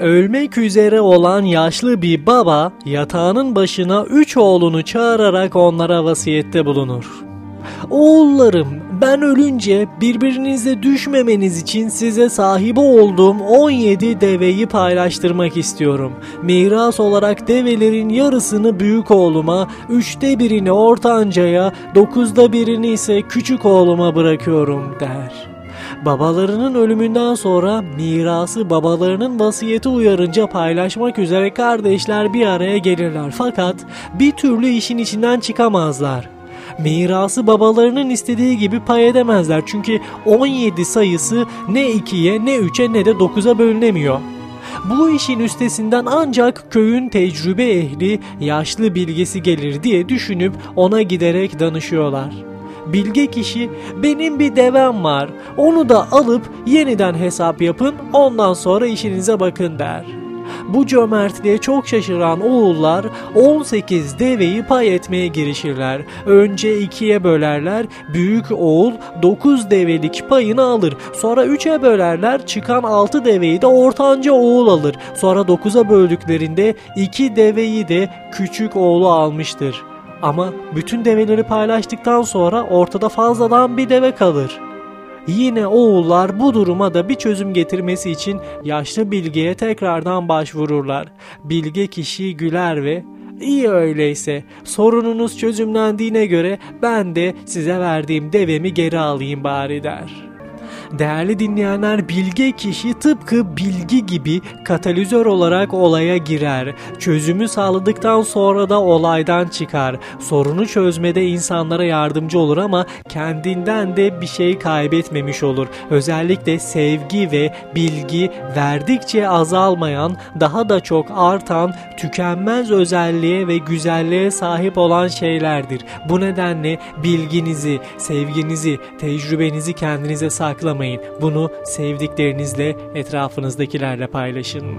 Ölmek üzere olan yaşlı bir baba yatağının başına üç oğlunu çağırarak onlara vasiyette bulunur. Oğullarım ben ölünce birbirinize düşmemeniz için size sahibi olduğum 17 deveyi paylaştırmak istiyorum. Miras olarak develerin yarısını büyük oğluma, üçte birini ortancaya, dokuzda birini ise küçük oğluma bırakıyorum der.'' Babalarının ölümünden sonra mirası babalarının vasiyeti uyarınca paylaşmak üzere kardeşler bir araya gelirler fakat bir türlü işin içinden çıkamazlar. Mirası babalarının istediği gibi pay edemezler çünkü 17 sayısı ne 2'ye ne 3'e ne de 9'a bölünemiyor. Bu işin üstesinden ancak köyün tecrübe ehli, yaşlı bilgesi gelir diye düşünüp ona giderek danışıyorlar. Bilge kişi benim bir devem var onu da alıp yeniden hesap yapın ondan sonra işinize bakın der. Bu cömertliğe çok şaşıran oğullar 18 deveyi pay etmeye girişirler. Önce ikiye bölerler, büyük oğul 9 develik payını alır. Sonra 3'e bölerler, çıkan 6 deveyi de ortanca oğul alır. Sonra 9'a böldüklerinde 2 deveyi de küçük oğlu almıştır. Ama bütün develeri paylaştıktan sonra ortada fazladan bir deve kalır. Yine oğullar bu duruma da bir çözüm getirmesi için yaşlı bilgeye tekrardan başvururlar. Bilge kişi güler ve İyi öyleyse sorununuz çözümlendiğine göre ben de size verdiğim devemi geri alayım bari der.'' Değerli dinleyenler bilge kişi tıpkı bilgi gibi katalizör olarak olaya girer. Çözümü sağladıktan sonra da olaydan çıkar. Sorunu çözmede insanlara yardımcı olur ama kendinden de bir şey kaybetmemiş olur. Özellikle sevgi ve bilgi verdikçe azalmayan, daha da çok artan, tükenmez özelliğe ve güzelliğe sahip olan şeylerdir. Bu nedenle bilginizi, sevginizi, tecrübenizi kendinize saklamayın. Bunu sevdiklerinizle, etrafınızdakilerle paylaşın.